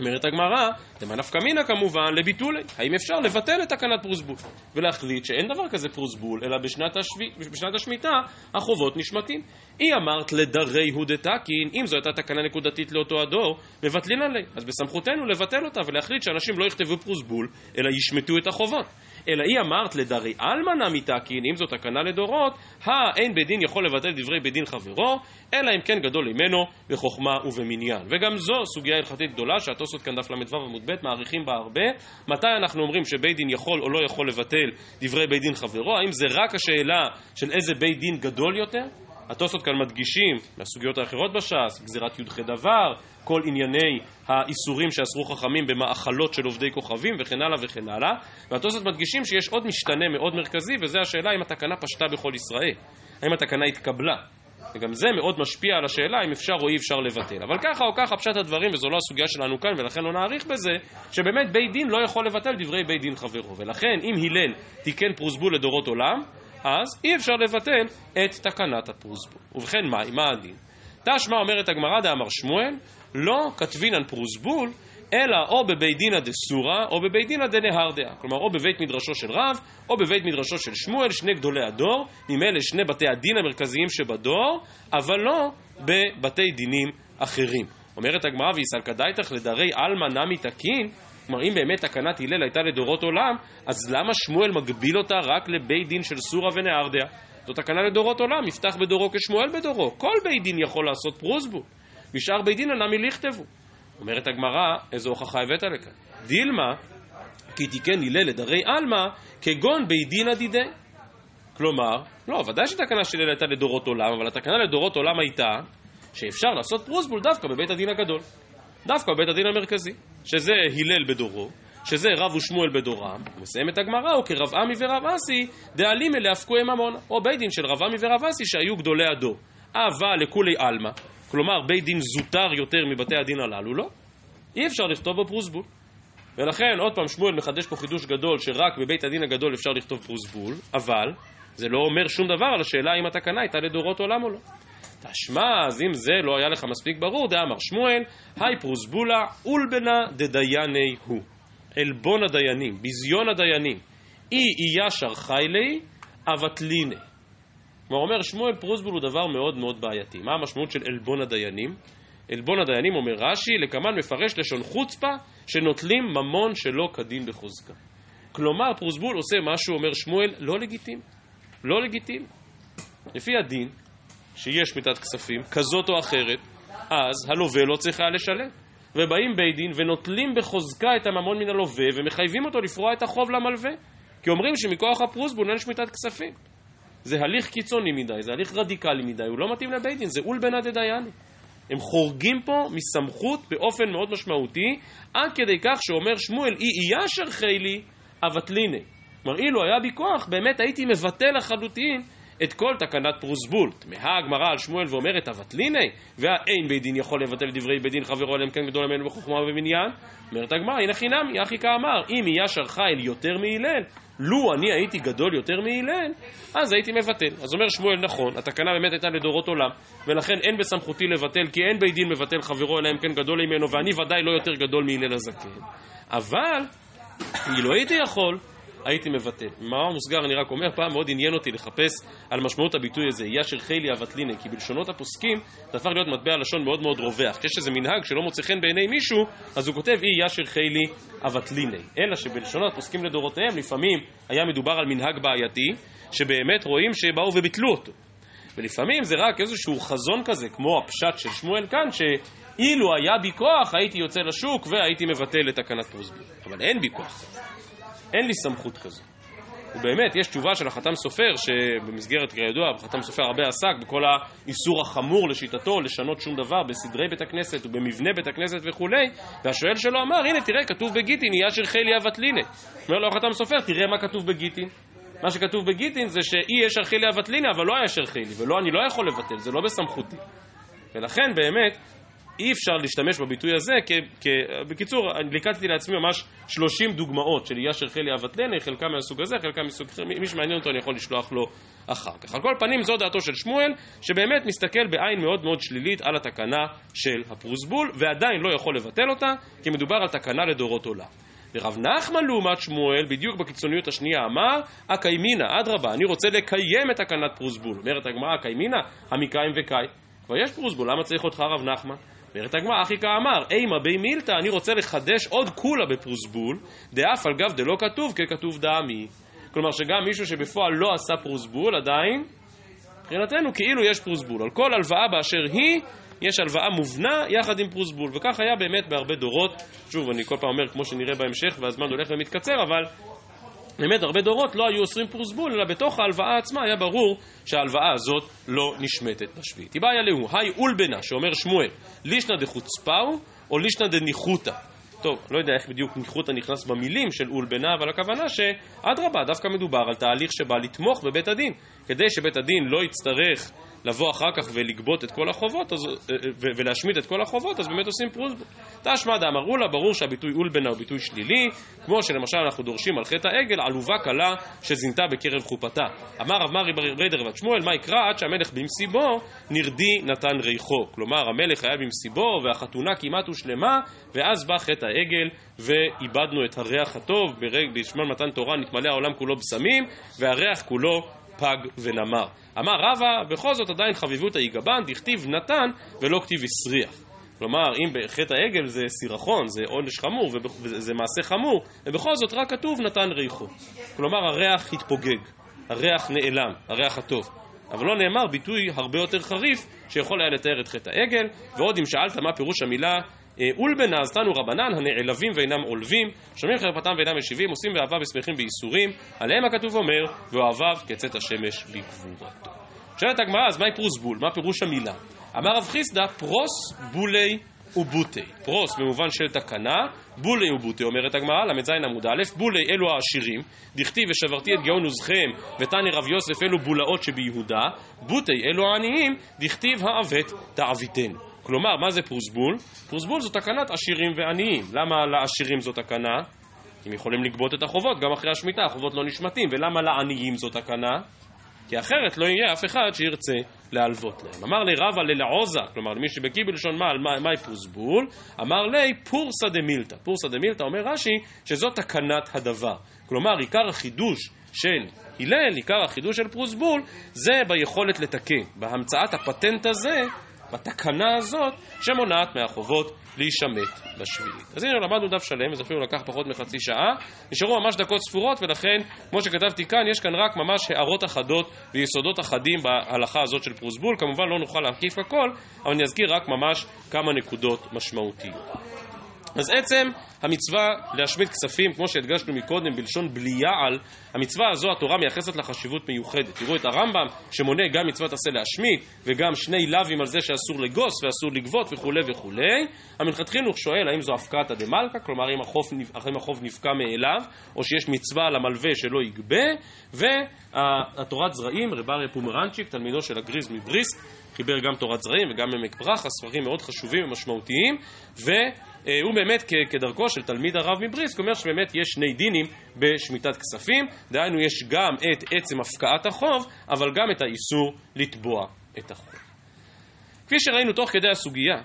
A: אומרת הגמרא, דמא נפקא מינא כמובן לביטולי. האם אפשר לבטל את תקנת פרוסבול ולהחליט שאין דבר כזה פרוסבול, אלא בשנת, השב... בשנת השמיטה החובות נשמטים. היא אמרת לדרי הוא דתקין, אם זו הייתה תקנה נקודתית לאותו הדור, מבטלין עליה. אז בסמכותנו לבטל אותה ולהחליט שאנשים לא יכתבו פרוסבול, אלא ישמטו את החובות. אלא היא אמרת לדרי עלמא נמי תקין, אם זו תקנה לדורות, האין בית דין יכול לבטל דברי בית דין חברו, אלא אם כן גדול ממנו בחוכמה ובמניין. וגם זו סוגיה הלכתית גדולה שהתוספות כאן דף ל"ו עמוד ב' מעריכים בה הרבה. מתי אנחנו אומרים שבית דין יכול או לא יכול לבטל דברי בית דין חברו? האם זה רק השאלה של איזה בית דין גדול יותר? התוספות כאן מדגישים מהסוגיות האחרות בש"ס, גזירת י"ח דבר, כל ענייני האיסורים שאסרו חכמים במאכלות של עובדי כוכבים וכן הלאה וכן הלאה והתוספות מדגישים שיש עוד משתנה מאוד מרכזי וזה השאלה אם התקנה פשטה בכל ישראל, האם התקנה התקבלה וגם זה מאוד משפיע על השאלה אם אפשר או אי אפשר לבטל. אבל ככה או ככה פשט הדברים, וזו לא הסוגיה שלנו כאן, ולכן לא נאריך בזה, שבאמת בית דין לא יכול לבטל דברי בית דין חברו. ולכן אם הלל תיקן פרוסבול לדורות עולם, אז אי אפשר לבטל את תקנת הפרוסבול. ובכן, מה, מה הדין? תשמע אומרת הגמרא דאמר שמואל, לא כתבינן פרוסבול, אלא או בבית דינא דסורא או בבית דינא דנהרדעה. כלומר, או בבית מדרשו של רב, או בבית מדרשו של שמואל, שני גדולי הדור, ממילא שני בתי הדין המרכזיים שבדור, אבל לא בבתי דינים אחרים. אומרת הגמרא ויסלקא דייתך לדרי עלמא נמי תקין,
B: כלומר, אם באמת תקנת הלל הייתה לדורות עולם, אז למה שמואל מגביל אותה רק לבית דין של סורה ונהרדיה? זו תקנה לדורות עולם, יפתח בדורו כשמואל בדורו. כל בית דין יכול לעשות פרוסבול. משאר בית דין אינם מליכתבו. אומרת הגמרא, איזו הוכחה הבאת לכאן? דילמה, כי תיקן הלל לדרי עלמא, כגון בית דין עדידי. כלומר, לא, ודאי שתקנה של הלל הייתה לדורות עולם, אבל התקנה לדורות עולם הייתה שאפשר לעשות פרוסבול דווקא בבית הדין הגדול. דווקא בבית הדין המרכזי, שזה הלל בדורו, שזה רב ושמואל בדורם, מסיימת הגמרא, או כרב עמי ורב אסי, דאלים אלה הפקועי ממונה, או בית דין של רב עמי ורב אסי שהיו גדולי הדור. אהבה לכולי עלמא, כלומר בית דין זוטר יותר מבתי הדין הללו, לא? אי אפשר לכתוב בו פרוסבול. ולכן, עוד פעם, שמואל מחדש פה חידוש גדול, שרק בבית הדין הגדול אפשר לכתוב פרוסבול, אבל זה לא אומר שום דבר על השאלה אם התקנה הייתה לדורות עולם או לא. תשמע, אז אם זה לא היה לך מספיק ברור, דאמר שמואל, היי פרוסבולה אולבנה דדייני הוא. עלבון הדיינים, ביזיון הדיינים. אי איה שרחיילי אבטליני. כלומר, אומר שמואל פרוסבול הוא דבר מאוד מאוד בעייתי. מה המשמעות של עלבון הדיינים? עלבון הדיינים, אומר רש"י, לקמן מפרש לשון חוצפה, שנוטלים ממון שלא כדין בחוזקה. כלומר, פרוסבול עושה משהו, אומר שמואל, לא לגיטימי. לא לגיטימי. לפי הדין, שיש מיתת כספים, כזאת או אחרת, אז הלווה לא צריך היה לשלם. ובאים בית דין ונוטלים בחוזקה את הממון מן הלווה ומחייבים אותו לפרוע את החוב למלווה. כי אומרים שמכוח הפרוסבול אין שמיטת כספים. זה הליך קיצוני מדי, זה הליך רדיקלי מדי, הוא לא מתאים לבית דין, זה אולבנא דדייני. הם חורגים פה מסמכות באופן מאוד משמעותי, עד כדי כך שאומר שמואל, אי אי אשר חיילי אבטליני. כלומר, אילו היה בי כוח, באמת הייתי מבטל לחלוטין את כל תקנת פרוסבול. תמהה הגמרא על שמואל ואומרת, אבטליני, והאין בית דין יכול לבטל דברי בית דין חברו עליהם כן גדול ממנו בחוכמה ובמניין? אומרת הגמרא, הנה חינם, יחי כאמר, אם יהיה שרחה אל יותר מהלל, לו אני הייתי גדול יותר מהלל, אז הייתי מבטל. אז אומר שמואל, נכון, התקנה באמת הייתה לדורות עולם, ולכן אין בסמכותי לבטל, כי אין בית דין מבטל חברו אלא אם כן גדול ממנו, ואני ודאי לא יותר גדול מהלל הזקן. אבל, אילו הייתי יכול, הייתי מבטל. מאמר מוסגר אני רק אומר, פעם מאוד עניין אותי לחפש על משמעות הביטוי הזה, ישר חילי אבטליני, כי בלשונות הפוסקים זה הפך להיות מטבע לשון מאוד מאוד רווח. כשיש איזה מנהג שלא מוצא חן בעיני מישהו, אז הוא כותב אי ישר חילי אבטליני. אלא שבלשונות הפוסקים לדורותיהם לפעמים היה מדובר על מנהג בעייתי, שבאמת רואים שבאו וביטלו אותו. ולפעמים זה רק איזשהו חזון כזה, כמו הפשט של שמואל כאן, שאילו היה בי כוח הייתי יוצא לשוק והייתי מבטל את תקנת פרוסבול. אבל אין בי כוח. אין לי סמכות כזו. ובאמת, יש תשובה של החתם סופר, שבמסגרת, כידוע, החתם סופר הרבה עסק בכל האיסור החמור לשיטתו לשנות שום דבר בסדרי בית הכנסת ובמבנה בית הכנסת וכולי, והשואל שלו אמר, הנה תראה, כתוב בגיטין, יהיה אשר חילי אבטליני. אומר לו החתם סופר, תראה מה כתוב בגיטין. מה שכתוב בגיטין זה שאי יש ארכילי אבטליני, אבל לא היה שרחילי, ולא, אני לא יכול לבטל, זה לא בסמכותי. ולכן באמת, אי אפשר להשתמש בביטוי הזה, כ, כ, בקיצור, ליקטתי לעצמי ממש 30 דוגמאות של של חלי אבטלני, חלקם מהסוג הזה, חלקם מסוג אחר, מי שמעניין אותו אני יכול לשלוח לו אחר כך. על כל פנים זו דעתו של שמואל, שבאמת מסתכל בעין מאוד מאוד שלילית על התקנה של הפרוסבול, ועדיין לא יכול לבטל אותה, כי מדובר על תקנה לדורות עולם. ורב נחמן לעומת שמואל, בדיוק בקיצוניות השנייה, אמר, הקיימינא, אדרבה, אני רוצה לקיים את תקנת פרוסבול. אומרת הגמרא, הקיימינא, המקיים וקאי. כבר יש פרוסבול, למה צריך אותך רב נחמן? אומרת הגמרא, אחי כאמר, אימה בי מילתא, אני רוצה לחדש עוד כולה בפרוסבול, דאף על גב דלא כתוב ככתוב דמי. כלומר שגם מישהו שבפועל לא עשה פרוסבול, עדיין, מבחינתנו כאילו יש פרוסבול. על כל הלוואה באשר היא, יש הלוואה מובנה יחד עם פרוסבול. וכך היה באמת בהרבה דורות. שוב, אני כל פעם אומר, כמו שנראה בהמשך, והזמן הולך ומתקצר, אבל באמת הרבה דורות לא היו אוסרים פרוסבול, אלא בתוך ההלוואה עצמה היה ברור שההלוואה הזאת לא נשמטת בשביעית. איבאיה להו, היי אולבנה, שאומר שמואל, לישנא דחוצפאו או לישנא דניחותא. טוב, לא יודע איך בדיוק ניחותא נכנס במילים של אולבנה, אבל הכוונה שאדרבה, דווקא מדובר על תהליך שבא לתמוך בבית הדין, כדי שבית הדין לא יצטרך לבוא אחר כך ולגבות את כל החובות אז, אה, אה, ולהשמיד את כל החובות, אז באמת עושים פרוסבול. תשמע דאמרו לה, ברור שהביטוי אולבנה הוא ביטוי שלילי, כמו שלמשל אנחנו דורשים על חטא העגל, עלובה קלה שזינתה בקרב חופתה. אמר רב מרי בר בת שמואל, מה יקרא עד שהמלך במסיבו נרדי נתן ריחו. כלומר, המלך היה במסיבו והחתונה כמעט הושלמה, ואז בא חטא העגל ואיבדנו את הריח הטוב, בזמן מתן תורה נתמלא העולם כולו בשמים, והריח כולו פג ונמר. אמר רבא, בכל זאת עדיין חביבות היגבן, דכתיב נתן ולא כתיב הסריח. כלומר, אם בחטא העגל זה סירחון, זה עונש חמור, וזה מעשה חמור, ובכל זאת רק כתוב נתן ריחו. כלומר, הריח התפוגג, הריח נעלם, הריח הטוב. אבל לא נאמר ביטוי הרבה יותר חריף שיכול היה לתאר את חטא העגל, ועוד אם שאלת מה פירוש המילה אולבנה אז תנו רבנן הנעלבים ואינם עולבים, שומעים חרפתם ואינם משיבים, עושים באהבה ושמחים בייסורים, עליהם הכתוב אומר, ואוהביו כצאת השמש בגבורתו. שואלת הגמרא, אז מהי פרוס בול? מה פירוש המילה? אמר רב חיסדא, פרוס בולי ובוטי. פרוס במובן של תקנה, בולי ובוטי, אומרת הגמרא, ל"ז עמוד א', בולי אלו העשירים, דכתיב ושברתי את גאון עוזכם, ותני רב יוסף אלו בולאות שביהודה, בוטי אלו העניים, דכתיב העוות תעביתנו. כלומר, מה זה פרוסבול? פרוסבול זו תקנת עשירים ועניים. למה לעשירים זו תקנה? הם יכולים לגבות את החובות גם אחרי השמיטה, החובות לא נשמטים. ולמה לעניים זו תקנה? כי אחרת לא יהיה אף אחד שירצה להלוות להם. אמר לי רבא ללעוזה, כלומר למי שבקיא בלשון מעל, מהי פרוסבול? אמר לי פורסא דמילתא. פורסא דמילתא אומר רש"י שזו תקנת הדבר. כלומר עיקר החידוש של הלל, עיקר החידוש של פרוסבול, זה ביכולת לתקן. בהמצאת הפטנט הזה בתקנה הזאת שמונעת מהחובות להישמט בשביעית. אז הנה למדנו דף שלם, וזה אפילו לקח פחות מחצי שעה, נשארו ממש דקות ספורות, ולכן, כמו שכתבתי כאן, יש כאן רק ממש הערות אחדות ויסודות אחדים בהלכה הזאת של פרוסבול. כמובן לא נוכל להקיף הכל, אבל אני אזכיר רק ממש כמה נקודות משמעותיות. אז עצם המצווה להשמיד כספים, כמו שהדגשנו מקודם בלשון בליעל, המצווה הזו התורה מייחסת לה חשיבות מיוחדת. תראו את הרמב"ם שמונה גם מצוות עשה להשמיד וגם שני לאווים על זה שאסור לגוס ואסור לגבות וכולי וכולי. המנחת חינוך שואל האם זו הפקעתא דמלכא, כלומר האם החוב, האם החוב נפקע מאליו, או שיש מצווה על המלווה שלא יגבה, והתורת זרעים, רב אריה פומרנצ'יק, תלמידו של הגריז מבריסק, חיבר גם תורת זרעים וגם עמק ברכה, ספרים מאוד חשובים ומשמעותיים, והוא באמת כדרכו של תלמיד הרב מבריסק אומר שבאמת יש שני דינים בשמיטת כספים, דהיינו יש גם את עצם הפקעת החוב, אבל גם את האיסור לתבוע את החוב. כפי שראינו תוך כדי הסוגיה,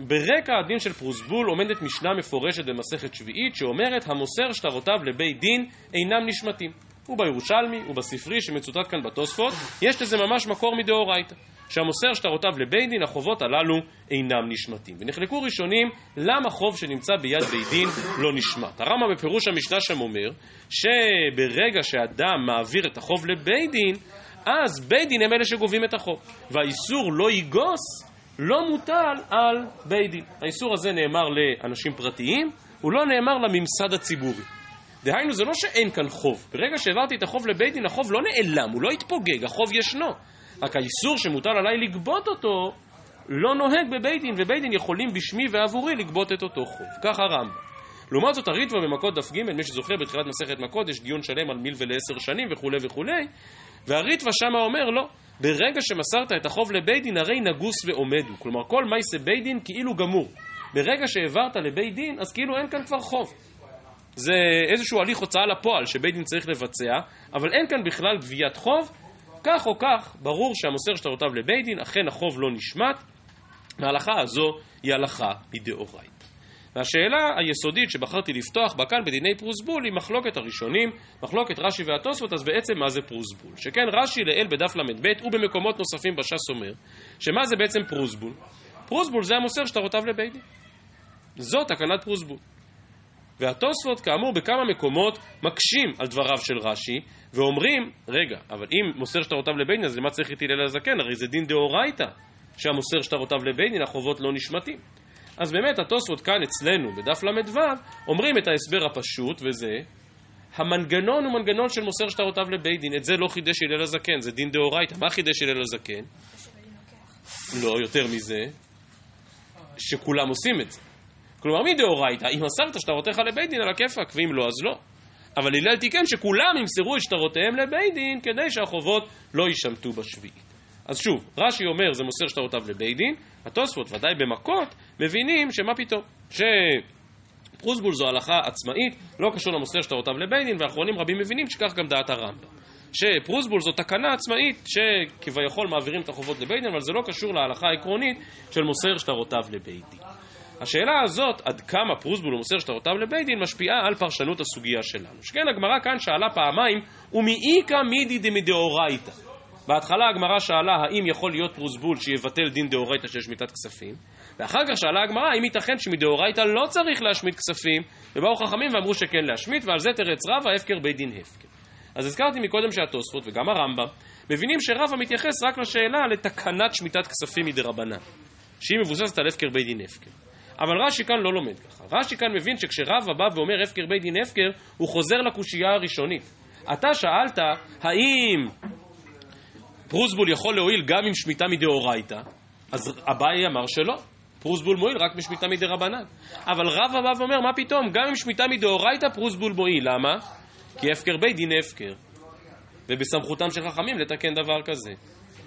B: ברקע הדין של פרוסבול עומדת משנה מפורשת במסכת שביעית שאומרת המוסר שטרותיו לבית דין אינם נשמטים. ובירושלמי ובספרי שמצוטט כאן בתוספות, יש לזה ממש מקור מדאורייתא. שהמוסר שטרותיו לבית דין, החובות הללו אינם נשמטים. ונחלקו ראשונים למה חוב שנמצא ביד בית דין לא נשמט. הרמב"ם בפירוש המשנה שם אומר שברגע שאדם מעביר את החוב לבית דין, אז בית דין הם אלה שגובים את החוב. והאיסור לא יגוס לא מוטל על בית דין. האיסור הזה נאמר לאנשים פרטיים, הוא לא נאמר לממסד הציבורי. דהיינו, זה לא שאין כאן חוב. ברגע שהעברתי את החוב לבית דין, החוב לא נעלם, הוא לא התפוגג, החוב ישנו. רק האיסור שמוטל עליי לגבות אותו לא נוהג בבית דין, ובית דין יכולים בשמי ועבורי לגבות את אותו חוב. כך הרמב"ם. לעומת זאת הריטווה במכות דף ג', מי שזוכר בתחילת מסכת מכות יש דיון שלם על מיל ולעשר שנים וכולי וכולי, והריטווה שמה אומר לא, ברגע שמסרת את החוב לבית דין הרי נגוס ועומדו, כלומר כל מייסה בית דין כאילו גמור. ברגע שהעברת לבית דין אז כאילו אין כאן כבר חוב. זה איזשהו הליך הוצאה לפועל שבית דין צריך לבצע, אבל אין כאן בכלל גביית חוב, כך או כך, ברור שהמוסר שטרותיו לבית דין, אכן החוב לא נשמט, וההלכה הזו היא הלכה מדאורייתא. והשאלה היסודית שבחרתי לפתוח בה כאן בדיני פרוסבול היא מחלוקת הראשונים, מחלוקת רש"י והתוספות, אז בעצם מה זה פרוסבול? שכן רש"י לעיל בדף ל"ב ובמקומות נוספים בש"ס אומר, שמה זה בעצם פרוסבול? פרוסבול זה המוסר שטרותיו לבית דין. זו תקנת פרוסבול. והתוספות כאמור בכמה מקומות מקשים על דבריו של רש"י ואומרים, רגע, אבל אם מוסר שטרותיו לבית דין אז למה צריך את הלל הזקן? הרי זה דין דאורייתא שהמוסר שטרותיו לבית דין החובות לא נשמטים. אז באמת התוספות כאן אצלנו בדף ל"ו אומרים את ההסבר הפשוט וזה המנגנון הוא מנגנון של מוסר שטרותיו לבית דין, את זה לא חידש הלל הזקן, זה דין דאורייתא. מה חידש הלל הזקן? לא, יותר מזה, שכולם עושים את זה. כלומר, מדאורייתא, אם מסרת שטרותיך לבית דין על הכיפאק, ואם לא, אז לא. אבל הלל תיקן שכולם ימסרו את שטרותיהם לבית דין כדי שהחובות לא יישמטו בשביעית. אז שוב, רש"י אומר זה מוסר שטרותיו לבית דין, התוספות ודאי במכות מבינים שמה פתאום, שפרוסבול זו הלכה עצמאית, לא קשור למוסר שטרותיו לבית דין, ואחרונים רבים מבינים שכך גם דעת הרמב"ם. שפרוסבול זו תקנה עצמאית שכביכול מעבירים את החובות לבית דין, אבל זה לא קשור להלכה העקרונית של מוסר שטרותיו לבית דין. השאלה הזאת, עד כמה פרוסבול ומוסר שטרותיו לבית דין, משפיעה על פרשנות הסוגיה שלנו. שכן הגמרא כאן שאלה פעמיים, ומאיכא מידי דמדאורייתא. בהתחלה הגמרא שאלה האם יכול להיות פרוסבול שיבטל דין דאורייתא של שמיטת כספים, ואחר כך שאלה הגמרא, האם ייתכן שמדאורייתא לא צריך להשמיט כספים, ובאו חכמים ואמרו שכן להשמיט, ועל זה תרץ רבא, הפקר בית דין הפקר. אז הזכרתי מקודם שהתוספות וגם הרמב"ם מבינים שרבא מתייחס רק לשאלה לתקנת שמיטת כספים מדרבנן, שהיא מבוססת על הפקר בית דין הפקר. אבל רש"י כאן לא לומד ככה. רש"י כאן מבין שכשרבא בא ואומר הפקר בית דין הפקר, הוא חוזר לקושייה הראשונית. אתה שאלת האם פרוסבול יכול להועיל גם עם שמיטה מדאורייתא, אז אביי אמר שלא. פרוסבול מועיל רק בשמיטה מדרבנן. אבל רבא בא ואומר, מה פתאום, גם עם שמיטה מדאורייתא פרוסבול מועיל. למה? כי הפקר בית דין הפקר. ובסמכותם של חכמים לתקן דבר כזה.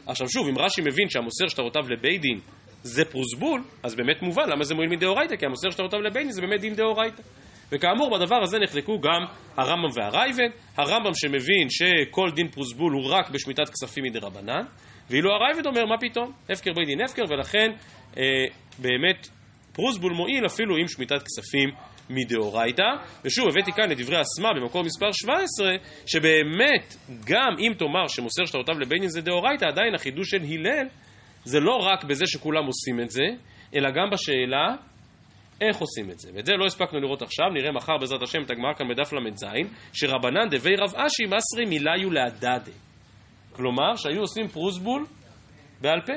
B: עכשיו שוב, אם רש"י מבין שהמוסר שטרותיו לבית דין זה פרוסבול, אז באמת מובן למה זה מועיל מדאורייתא, כי המוסר שטרותיו לבית דין זה באמת דין דאורייתא. וכאמור, בדבר הזה נחלקו גם הרמב"ם והרייבן, הרמב"ם שמבין שכל דין פרוסבול הוא רק בשמיטת כספים מדרבנן, ואילו הרייבן אומר, מה פתאום? הפקר בית דין הפקר, ולכן אה, באמת פרוסבול מועיל אפילו עם שמיטת כספים מדאורייתא. ושוב, הבאתי כאן את דברי אסמה במקור מספר 17, שבאמת, גם אם תאמר שמוסר שטרותיו לבית דין זה דאורייתא, עדיין החידוש של הלל זה לא רק בזה שכולם עושים את זה, אלא גם בשאלה איך עושים את זה. ואת זה לא הספקנו לראות עכשיו, נראה מחר בעזרת השם את הגמרא כאן בדף ל"ז, שרבנן דבי רב אשי מסרי מיליו להדדה. כלומר, שהיו עושים פרוסבול בעל פה.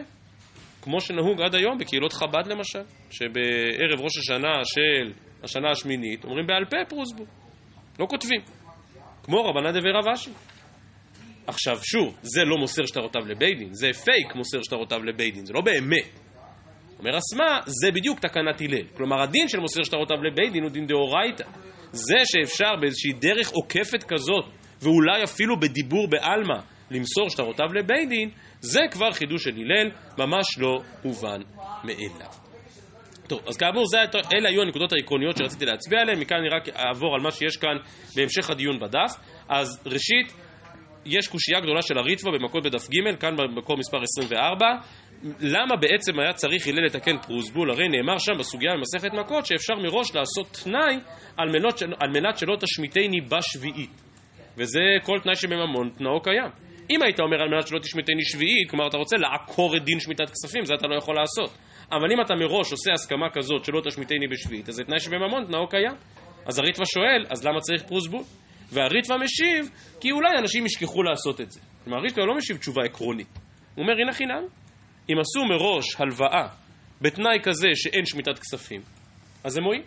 B: כמו שנהוג עד היום בקהילות חב"ד למשל, שבערב ראש השנה של השנה השמינית אומרים בעל פה פרוסבול, לא כותבים. כמו רבנן דבי רב אשי. עכשיו שוב, זה לא מוסר שטרותיו לבית דין, זה פייק מוסר שטרותיו לבית דין, זה לא באמת. אומר אסמה, זה בדיוק תקנת הלל. כלומר, הדין של מוסר שטרותיו לבית דין הוא דין דאורייתא. זה שאפשר באיזושהי דרך עוקפת כזאת, ואולי אפילו בדיבור בעלמא, למסור שטרותיו לבית דין, זה כבר חידוש של הלל, ממש לא הובן מאליו. טוב, אז כאמור, זה, אלה היו הנקודות העקרוניות שרציתי להצביע עליהן, מכאן אני רק אעבור על מה שיש כאן בהמשך הדיון בדף. אז ראשית, יש קושייה גדולה של הריטווה במכות בדף ג', כאן במקור מספר 24. למה בעצם היה צריך הלל לתקן פרוסבול? הרי נאמר שם בסוגיה במסכת מכות שאפשר מראש לעשות תנאי על מנת, על מנת שלא תשמיטני בשביעית. וזה כל תנאי שבממון תנאו קיים. אם היית אומר על מנת שלא תשמיטני שביעית, כלומר אתה רוצה לעקור את דין שמיטת כספים, זה אתה לא יכול לעשות. אבל אם אתה מראש עושה הסכמה כזאת שלא תשמיטני בשביעית, אז זה תנאי שבממון תנאו קיים. אז הריטווה שואל, אז למה צריך פרוסבול? והריטווה משיב, כי אולי אנשים ישכחו לעשות את זה. כלומר, הריטווה לא משיב תשובה עקרונית. הוא אומר, הנה חינם, אם עשו מראש הלוואה בתנאי כזה שאין שמיטת כספים, אז זה מועיל.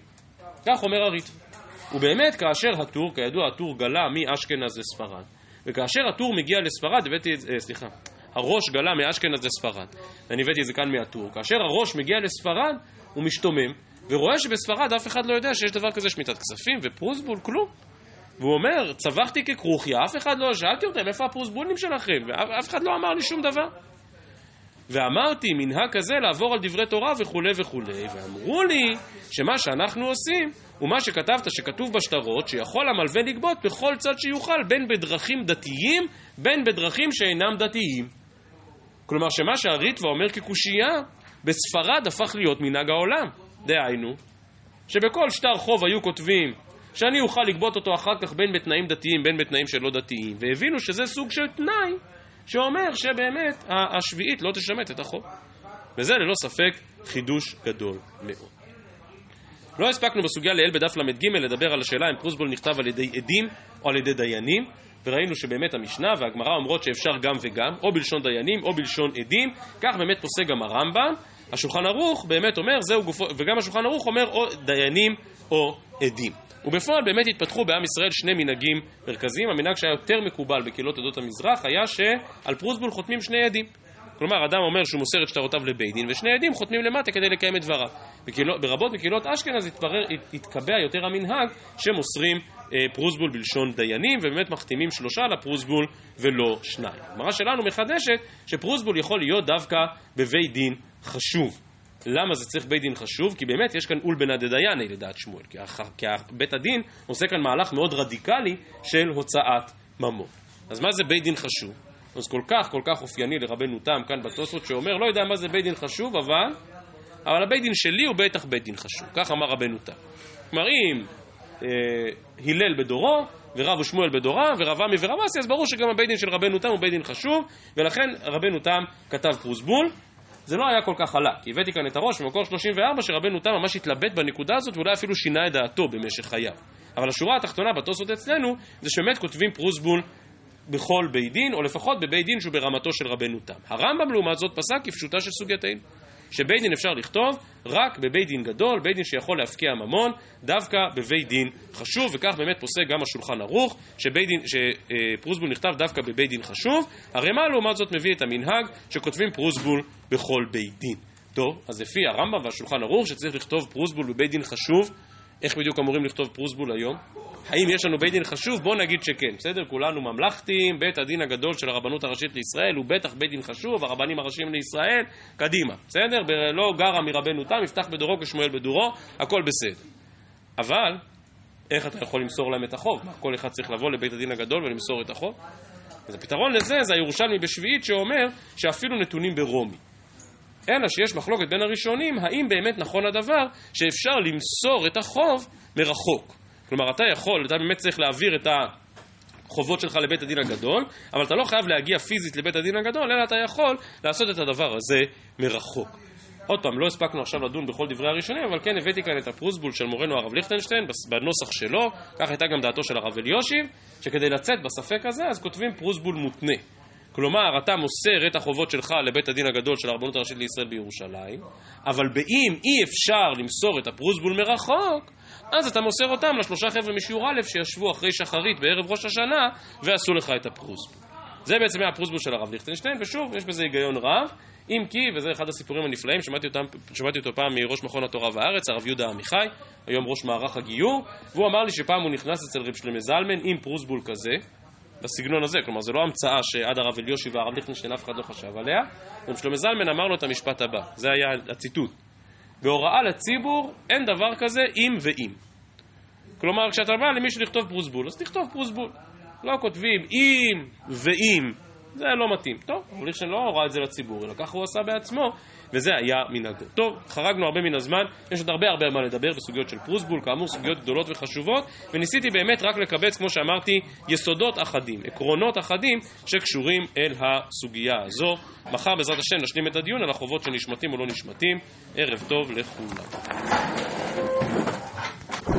B: כך אומר הריטווה. ובאמת, כאשר הטור, כידוע, הטור גלה מאשכנז לספרד, וכאשר הטור מגיע לספרד, הבאתי את זה, אה, סליחה, הראש גלה מאשכנז לספרד, ואני הבאתי את זה כאן מהטור, כאשר הראש מגיע לספרד, הוא משתומם, ורואה שבספרד אף אחד לא יודע שיש דבר כזה שמיטת כספים ופרוסבול, כלום. והוא אומר, צווחתי ככרוכיה, אף אחד לא, שאלתי אותם, איפה הפרוסבולים שלכם? ואף אחד לא אמר לי שום דבר. ואמרתי, מנהג כזה לעבור על דברי תורה וכולי וכולי, ואמרו לי שמה שאנחנו עושים הוא מה שכתבת שכתוב בשטרות, שיכול המלווה לגבות בכל צד שיוכל, בין בדרכים דתיים, בין בדרכים שאינם דתיים. כלומר שמה שהריטווה אומר כקושייה, בספרד הפך להיות מנהג העולם. דהיינו, שבכל שטר חוב היו כותבים שאני אוכל לגבות אותו אחר כך בין בתנאים דתיים בין בתנאים שלא דתיים, והבינו שזה סוג של תנאי שאומר שבאמת השביעית לא תשמט את החוב. וזה ללא ספק חידוש גדול מאוד. לא הספקנו בסוגיה לעיל בדף ל"ג לדבר על השאלה אם פרוסבול נכתב על ידי עדים או על ידי דיינים, וראינו שבאמת המשנה והגמרא אומרות שאפשר גם וגם, או בלשון דיינים או בלשון עדים, כך באמת פוסק גם הרמב"ם. השולחן ערוך באמת אומר, זהו גופו, וגם השולחן ערוך אומר או דיינים או עדים. ובפועל באמת התפתחו בעם ישראל שני מנהגים מרכזיים. המנהג שהיה יותר מקובל בקהילות עדות המזרח היה שעל פרוסבול חותמים שני עדים. כלומר, אדם אומר שהוא מוסר את שטרותיו לבית דין, ושני עדים חותמים למטה כדי לקיים את דבריו. בקהילות, ברבות מקהילות אשכנז התברר, התקבע יותר המנהג שמוסרים אה, פרוסבול בלשון דיינים, ובאמת מחתימים שלושה לפרוסבול ולא שניים. הגמרא שלנו מחדשת שפרוסבול יכול להיות דווקא בבית דין חשוב. למה זה צריך בית דין חשוב? כי באמת יש כאן אולבנא דדייני לדעת שמואל, כי, כי בית הדין עושה כאן מהלך מאוד רדיקלי של הוצאת ממון. אז מה זה בית דין חשוב? אז כל כך כל כך אופייני לרבנו תם כאן בתוספות שאומר לא יודע מה זה בית דין חשוב אבל אבל הבית דין שלי הוא בטח בית דין חשוב, כך אמר רבנו תם. כלומר אם אה, הלל בדורו ורב ושמואל בדורה ורב אסי אז ברור שגם הבית דין של רבנו תם הוא בית דין חשוב ולכן רבנו תם כתב פרוסבול זה לא היה כל כך חלק, כי הבאתי כאן את הראש במקור 34 שרבנו תם ממש התלבט בנקודה הזאת ואולי אפילו שינה את דעתו במשך חייו. אבל השורה התחתונה בתוספות אצלנו זה שבאמת כותבים פרוסבול בכל בית דין, או לפחות בבית דין שהוא ברמתו של רבנו תם. הרמב"ם לעומת זאת פסק כפשוטה של סוגייתנו. שבית דין אפשר לכתוב רק בבית דין גדול, בית דין שיכול להפקיע ממון, דווקא בבית דין חשוב, וכך באמת פוסק גם השולחן ערוך, שפרוסבול נכתב דווקא בבית דין חשוב. הרמ"א לעומת זאת מביא את המנהג שכותבים פרוסבול בכל בית דין. טוב, אז לפי הרמב"ם והשולחן ערוך שצריך לכתוב פרוסבול בבית דין חשוב, איך בדיוק אמורים לכתוב פרוסבול היום? האם יש לנו בית דין חשוב? בואו נגיד שכן, בסדר? כולנו ממלכתיים, בית הדין הגדול של הרבנות הראשית לישראל הוא בטח בית דין חשוב, הרבנים הראשיים לישראל, קדימה, בסדר? לא גרע מרבנו תם, יפתח בדורו כשמואל בדורו, הכל בסדר. אבל, איך אתה יכול למסור להם את החוב? מה, כל אחד צריך לבוא לבית הדין הגדול ולמסור את החוב? אז הפתרון לזה זה הירושלמי בשביעית שאומר שאפילו נתונים ברומי. אלא שיש מחלוקת בין הראשונים, האם באמת נכון הדבר שאפשר למסור את החוב מרחוק. כלומר, אתה יכול, אתה באמת צריך להעביר את החובות שלך לבית הדין הגדול, אבל אתה לא חייב להגיע פיזית לבית הדין הגדול, אלא אתה יכול לעשות את הדבר הזה מרחוק. עוד פעם, לא הספקנו עכשיו לדון בכל דברי הראשונים, אבל כן הבאתי כאן את הפרוסבול של מורנו הרב ליכטנשטיין בנוסח שלו, כך הייתה גם דעתו של הרב אליושיב, שכדי לצאת בספק הזה, אז כותבים פרוסבול מותנה. כלומר, אתה מוסר את החובות שלך לבית הדין הגדול של הרבנות הראשית לישראל בירושלים, אבל באם אי אפשר למסור את הפרוסבול מרחוק, אז אתה מוסר אותם לשלושה חבר'ה משיעור א' שישבו אחרי שחרית בערב ראש השנה ועשו לך את הפרוסבול. זה בעצם היה הפרוסבול של הרב ליכטנשטיין, ושוב, יש בזה היגיון רב, אם כי, וזה אחד הסיפורים הנפלאים, שמעתי, אותם, שמעתי אותו פעם מראש מכון התורה והארץ, הרב יהודה עמיחי, היום ראש מערך הגיור, והוא אמר לי שפעם הוא נכנס אצל רב שלמה זלמן עם פרוסבול כזה, בסגנון הזה, כלומר זו לא המצאה שעד הרב אליושי והרב ליכטנשטיין אף אחד לא חשב עליה, רב שלמה זלמן אמר לו את המשפט הבא, זה היה הציטוט: בהוראה לציבור אין דבר כזה אם ואם. כלומר, כשאתה בא למישהו לכתוב פרוסבול, אז תכתוב פרוסבול. לא כותבים אם ואם, זה לא מתאים. טוב, אבל ליכטנשטיין לא הורה את זה לציבור, אלא ככה הוא עשה בעצמו, וזה היה מנהגו. טוב, חרגנו הרבה מן הזמן, יש עוד הרבה הרבה מה לדבר בסוגיות של פרוסבול, כאמור סוגיות גדולות וחשובות, וניסיתי באמת רק לקבץ, כמו שאמרתי, יסודות אחדים, עקרונות אחדים, שקשורים אל הסוגיה הזו. מחר בעזרת השם נשלים את הדיון על החובות שנשמטים או לא נשמטים. ערב טוב לכולם.